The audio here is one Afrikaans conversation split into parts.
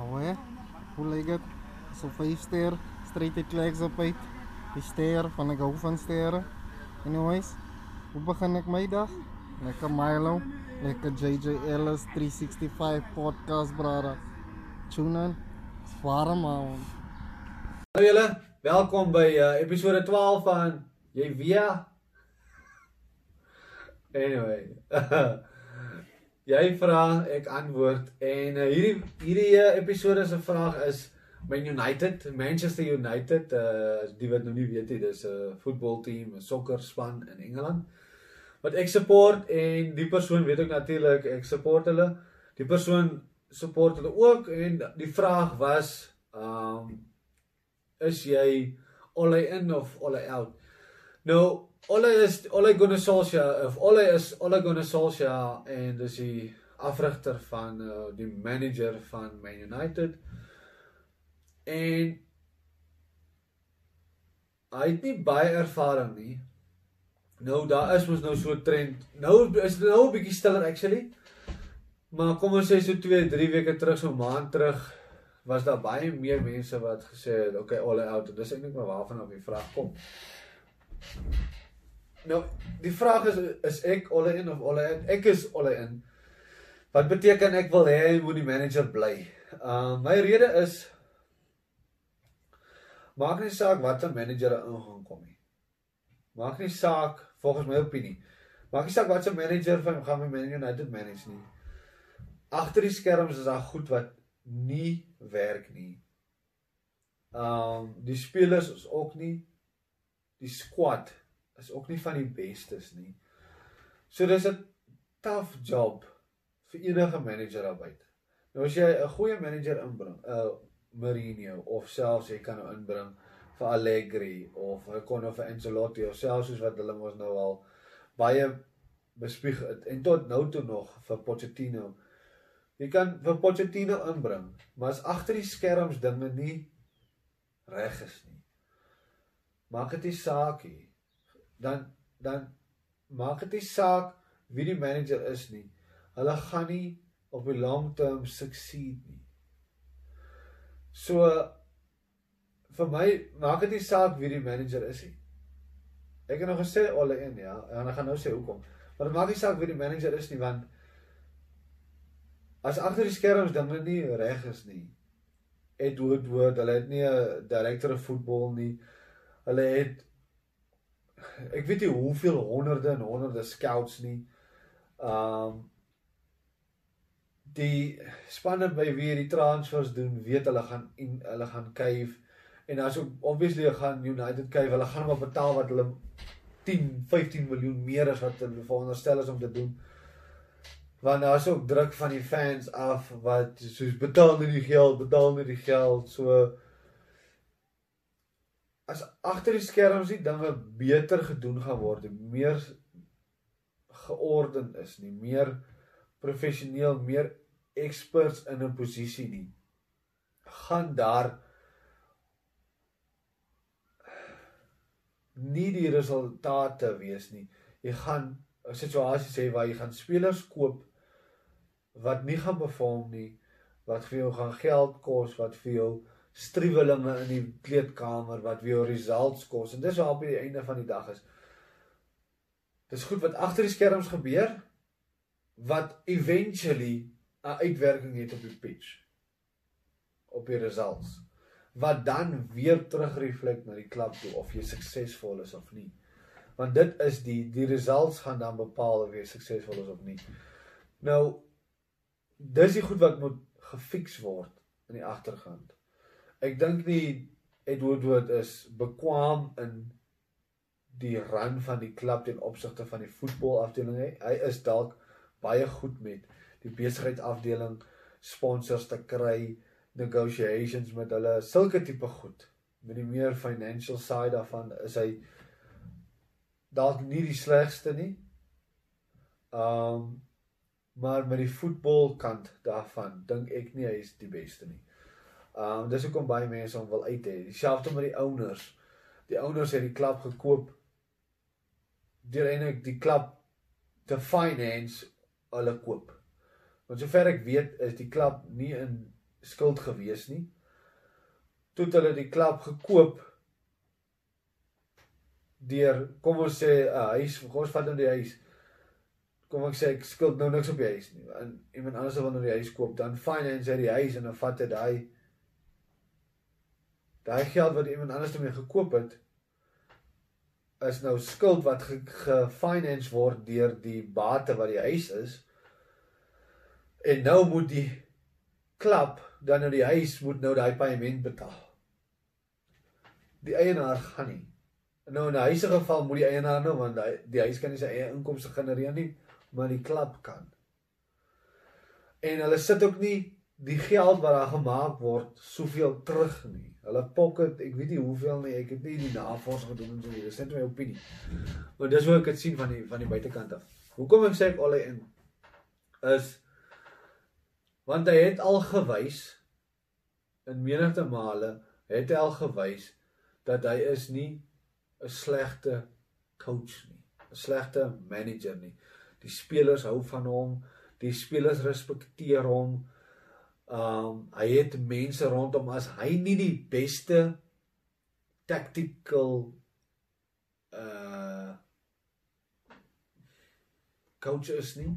Hè, hoe lyk dit? So 5 ster, straight uit Kleks op uit. Die ster van ek hou van sterre. Anyways, hoe begin ek my dag? Lekker Milo, lekker JJ Ellis 365 podcast brother. Tune in. Warm man. Hallo julle, welkom by uh, episode 12 van Jy weet. Anyway. jy vra, ek antwoord en uh, hierdie hierdie uh, episode se vraag is Man United, Manchester United, uh die wat nou nie weet nie, dis 'n uh, voetbalteam, 'n sokkerspan in Engeland wat ek support en die persoon weet ook natuurlik ek support hulle. Die persoon support hulle ook en die vraag was um is jy Ole in of Ole out? Nou, Ole is Ole Gunnar Solskjaer of Ole is Ole Gunnar Solskjaer en dis die afrigter van uh, die manager van Man United. En hy het nie baie ervaring nie. Nou daar is mos nou so 'n trend. Nou is dit nou 'n bietjie stiller actually. Maar kom ons sê so 2, 3 weke terug, so 'n maand terug, was daar baie meer mense wat gesê het, "Oké, okay, all out." Dis eintlik maar waarvan op die vraag kom. Nou, die vraag is is ek all in of all out? Ek is all in. Wat beteken ek wil hê hy moet die manager bly? Ehm uh, my rede is maak nie saak wat 'n manager ingaan kom nie. Maak nie saak volgens my opinie. Maak nie saak wat 'n manager van gaan my Man United manage nie. Agter die skerms is daar goed wat nie werk nie. Ehm um, die spelers is ook nie die squad is ook nie van die bestes nie. So dis 'n tough job vir enige manager daar buite. Nou as jy 'n goeie manager inbring, 'n uh, Mourinho of selfs jy kan nou inbring vir Allegri of hy kon of vir Ancelotti of selfs soos wat hulle mos nou al baie bespieg het en tot nou toe nog vir Pochettino. Jy kan vir Pochettino inbring, maar as agter die skerms dinge nie reg is nie. Maak dit nie saak nie. Dan dan maak dit nie saak wie die manager is nie. Hulle gaan nie op die long term succeed nie. So vir my maak dit nie saak wie die manager is nie. Ek het nog gesê alle een ja, en ek gaan nou sê hoekom. Maar dit maak nie saak wie die manager is nie want as agter die skerms dinge nie reg is nie. Edward Wood, hulle het nie 'n direkteur van voetbal nie. Hulle het ek weet nie hoeveel honderde en honderde scouts nie. Um die spanne by wie die transfers doen, weet hulle gaan en hulle gaan kuif en as ook obviously gaan United kuif, hulle gaan maar betaal wat hulle 10, 15 miljoen meer as wat hulle veronderstel is om te doen. Want daar's ook druk van die fans af wat soos betaal net die geld, betaal net die geld, so as agter die skerms die dinge beter gedoen gaan word, meer georden is nie, meer professioneel, meer experts in 'n posisie nie. gaan daar nie die resultate wees nie. Jy gaan 'n situasie sê waar jy gaan spelers koop wat nie gaan perform nie, wat vir jou gaan geld kos, wat vir jou striwelinge in die kleedkamer wat jou results kos. En dis waar op die einde van die dag is. Dis goed wat agter die skerms gebeur wat eventually 'n uitwerking het op die pitch op die results wat dan weer terugreflek na die klub toe of jy suksesvol is of nie want dit is die die results gaan dan bepaal of jy suksesvol is of nie nou dis die goed wat moet gefiks word in die agtergrond ek dink nie Edward Wood is bekwam in die run van die klub ten opsigte van die voetbalafdeling hy is dalk baie goed met die besigheidsafdeling sponsors te kry, negotiations met hulle, sulke tipe goed. Met die meer financial side daarvan is hy dalk nie die slegste nie. Um maar met die voetbalkant daarvan dink ek nie hy is die beste nie. Um dis hoekom baie mense hom wil uit hê. Dieselfde met die owners. Die owners het die klub gekoop deur eintlik die klub te finance hulle koop. Want sover ek weet is die klub nie in skuld gewees nie. Toe hulle die klub gekoop deur kom ons sê 'n huis, kom ons vat nou die huis. Kom ek sê ek skuld nou niks op die huis nie. En iemand anders wil nou die huis koop, dan finance hy die huis en dan vat hy daai daai geld wat iemand anders daarmee gekoop het is nou skuld wat gefinance word deur die bate wat die huis is. En nou moet die klub dan nou die huis moet nou daai paaiement betaal. Die eienaar gaan nie. Nou in 'n huise geval moet die eienaar nou want die, die huis kan nie sy eie inkomste genereer nie, maar die klub kan. En hulle sit ook nie die geld wat daar gemaak word soveel terug nie. Hulle pocket, ek weet nie hoeveel nie, ek het nie die navorsing gedoen en so nie. Dis net my opinie. Maar dis hoe ek dit sien van die van die buitekant af. Hoekom ek sê ek al in is want hy het al gewys in menige male het hy al gewys dat hy is nie 'n slegte coach nie, 'n slegte manager nie. Die spelers hou van hom, die spelers respekteer hom. Um hy het mense rondom as hy nie die beste tactical uh coach is nie.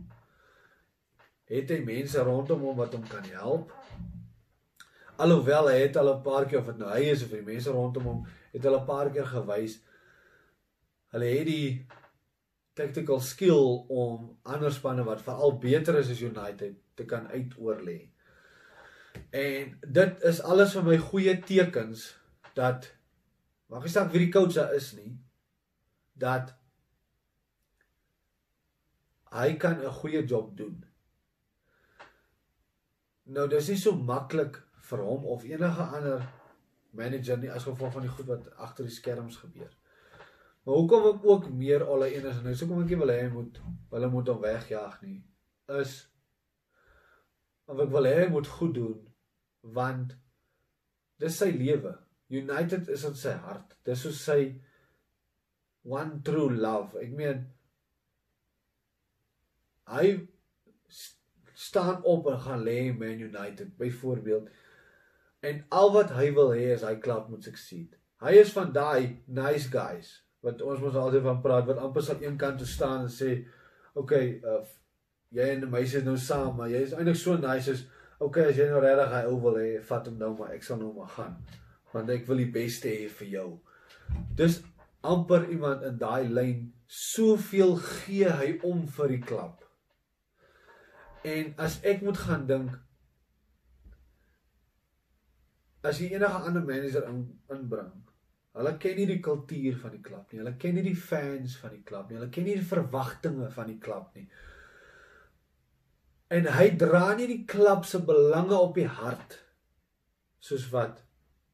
Het hy mense rondom hom wat hom kan help? Alhoewel hy het al 'n paar keer of dit nou hy is of die mense rondom hom het hulle 'n paar keer gewys hulle het die tactical skill om ander spanne wat veral beter is as United te kan uitoorlê. En dit is alles vir my goeie tekens dat mag ek sê wie die coach is nie dat hy kan 'n goeie job doen. Nou dis nie so maklik vir hom of enige ander manager nie as gevolg van die goed wat agter die skerms gebeur. Maar hoekom ek ook meer alle een is en nou hoekom ek nie wil hê hy moet hulle moet hom wegjaag nie is of ek wil hê hy moet goed doen want dis sy lewe. United is in sy hart. Dis so sy one true love. Ek meen hy staan op en gaan lê Man United byvoorbeeld en al wat hy wil hê is hy klub moet succeed. Hy is van daai nice guys wat ons mos altyd van praat wat amper sal een kant toe staan en sê okay uh, jy en die meisie is nou saam maar jy is eintlik so nice is okay as jy nou regtig hy ou wil hê vat hom nou maar ek sal nou maar gaan want ek wil die beste hê vir jou dis amper iemand in daai lyn soveel gee hy om vir die klub en as ek moet gaan dink as jy enige ander manager in, inbring Hulle ken nie die kultuur van die klub nie. Hulle ken nie die fans van die klub nie. Hulle ken nie die verwagtinge van die klub nie. En hy dra nie die klub se belange op die hart soos wat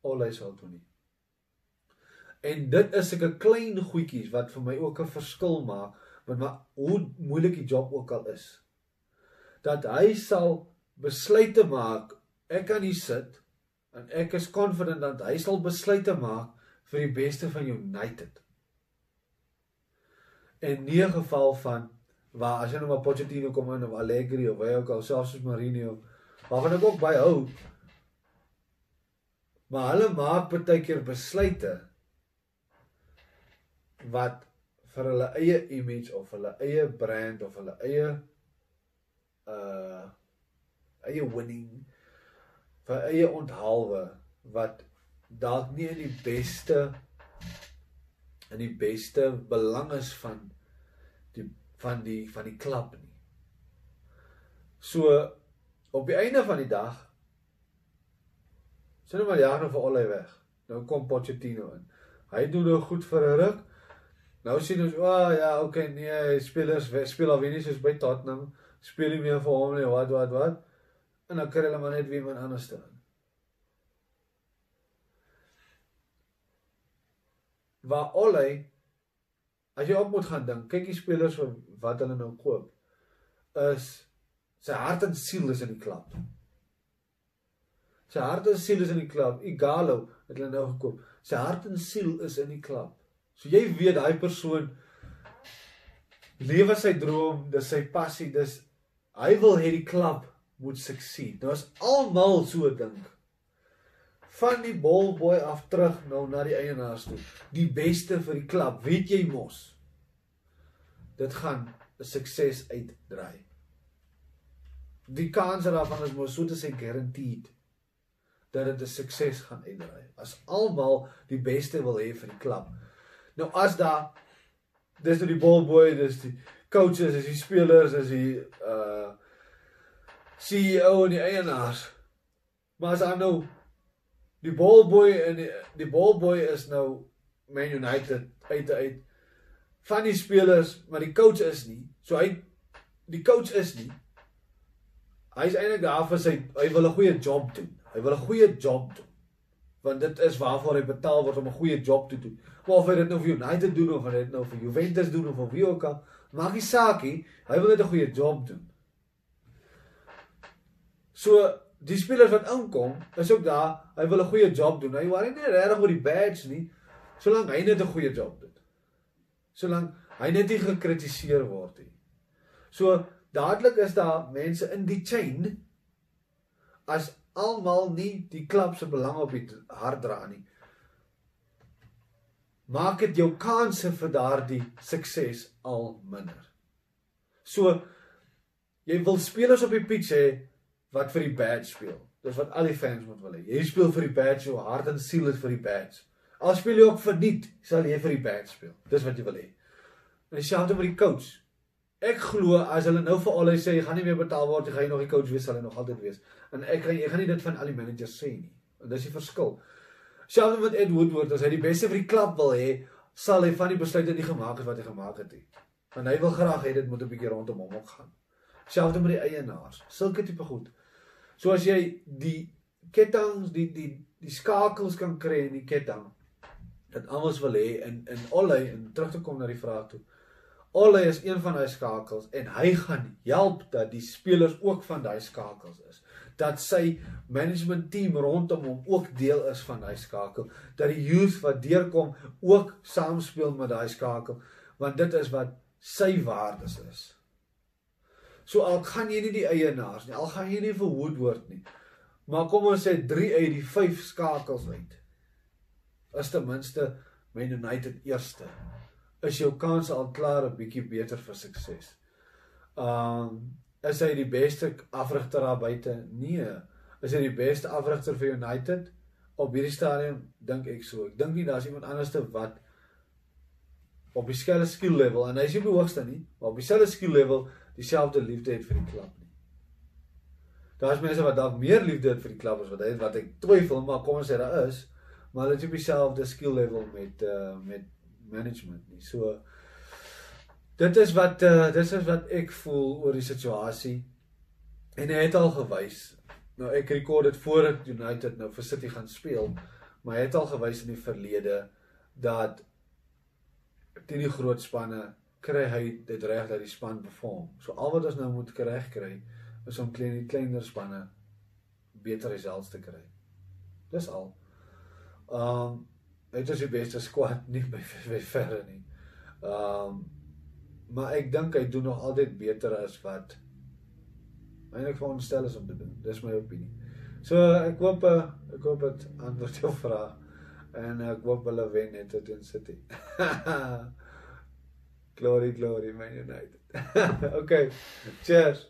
Olay sal doen nie. En dit is 'n klein goedjies wat vir my ook 'n verskil maak met maar hoe moeilik die job ook al is. Dat hy sal besluite maak. Ek kan hier sit en ek is confident dat hy sal besluite maak vir die beste van United. En nie geval van waar as jy nou maar Pochettino kom in of Allegri of wie ook al selfs soos Mourinho waarvan ek ook baie hou. Maar hulle maak baie keer besluite wat vir hulle eie image of hulle eie brand of hulle eie uh eie winning vir eie onthaalwe wat dalk nie in die beste in die beste belang is van van die van die klub nie. So op die einde van die dag sien nou maar nou vir allei weg. Nou kom Pochettino in. Hy doen nou goed vir 'n ruk. Nou sien ons, o oh, ja, okay, nee, spelers speel al weer nie soos by Tottenham. Speel nie meer vir hom nie, wat wat wat. En dan kry hulle maar net weer iemand anders te in. waar Olly as jy op moet gaan dink, kyk die spelers wat hulle nou koop is sy hart en siel is in die klub. Sy hart en siel is in die klub. Igalo het hulle nou gekoop. Sy hart en siel is in die klub. So jy weet daai persoon lewe sy droom, dis sy passie, dis hy wil hê die klub moet succeed. Nou as almal so dink, van die ballboy af terug nou na die eienaars toe, die beste vir die klub, weet jy mos. Dit gaan 'n sukses uitdraai. Die kans daarvan is mos so te sê guaranteed dat dit 'n sukses gaan uitdraai. As almal die beste wil hê vir die klub. Nou as daar dis nou die ballboy, dis die coaches, dis die spelers, dis die uh CEO en die eienaars. Maar as dan nou die ballboy en die, die ballboy is nou Man United uit uit van die spelers, maar die coach is nie. So hy die coach is nie. Hy's eintlik daar vir sy hy wil 'n goeie job doen. Hy wil 'n goeie job doen. Want dit is waarvoor hy betaal word om 'n goeie job te doen. Maar of hy dit nou vir United doen of hy dit nou vir Juventus doen of vir wie ook al, maak nie saak nie. Hy wil net 'n goeie job doen. So die spelers wat inkom, is ook daar, hy wil 'n goeie job doen. Hy worry nie regtig oor die badge nie, solank hy net 'n goeie job doen. Solank hy net nie gekritiseer word nie. So dadelik is daar mense in die chain as almal nie die klub se belang op die hart dra nie. Maak dit jou kanse vir daardie sukses al minder. So jy wil spelers op die pitch hê wat vir die badge speel. Dis wat al die fans moet wil hê. Jy speel vir die badge, jou hart en siel is vir die badge. Al speel jy ook vir niet, sal jy vir die badge speel. Dis wat jy wil hê. En dieselfde met die coach. Ek glo as hulle nou vir al hy sê jy gaan nie meer betaal word, jy gaan nog die coach wees, sal hy nog altyd wees. En ek gaan ek gaan nie dit van al die managers sê nie. En dis die verskil. Selfs met Ed Woodward, as hy die beste vir die klub wil hê, sal hy van die besluite nie gemaak het wat hy gemaak het nie. Want hy wil graag hê dit moet 'n bietjie rondom hom ook gaan. Selfs met die eienaars. Sulke tipe goed. So as jy die kettinge, die die die skakels kan kry in die ketting dat almal wil hê in in Olle en terug te kom na die vraag toe. Olle is een van daai skakels en hy gaan help dat die spelers ook van daai skakels is. Dat sy management team rondom hom ook deel is van daai skakel, dat die youth wat deurkom ook saamspeel met daai skakel, want dit is wat sy waardes is. So al gaan jy nie die eienaars nie, al gaan jy nie vir Woodward nie. Maar kom ons sê 3 uit die 5 skakels uit. Is ten minste Man United eerste. Is jou kans al klaar 'n bietjie beter vir sukses. Um is hy die beste afrigter daar buite? Nee. Is hy die beste afrigter vir United? Op hierdie stadium dink ek so. Ek dink nie daar's iemand anderste wat op dieselfde skill level en hy is nie die hoogste nie, maar op dieselfde skill level dieselfde liefde het vir die klub nie. Daar's mense wat dalk meer liefde het vir die klub as wat hy het wat ek twyfel, maar kom ons sê daar is, maar hulle het nie dieselfde skill level met uh met management nie. So dit is wat uh dit is wat ek voel oor die situasie. En hy het al gewys. Nou ek rekord dit voordat United nou vir City gaan speel, maar hy het al gewys in die verlede dat teen die groot spanne kry hy dit reg dat die span perform. So al wat ons nou moet reg kry is om klein die kleiner spanne beter results te kry. Dis al. Um dit is die beste squad nie by by verre nie. Um maar ek dink hy doen nog altyd beter as wat eintlik veronderstel is om te doen. Dis my opinie. So ek hoop ek hoop dit antwoord jou vraag en ek hoop hulle wen net teen City. Glory, glory, Man United. okay, cheers.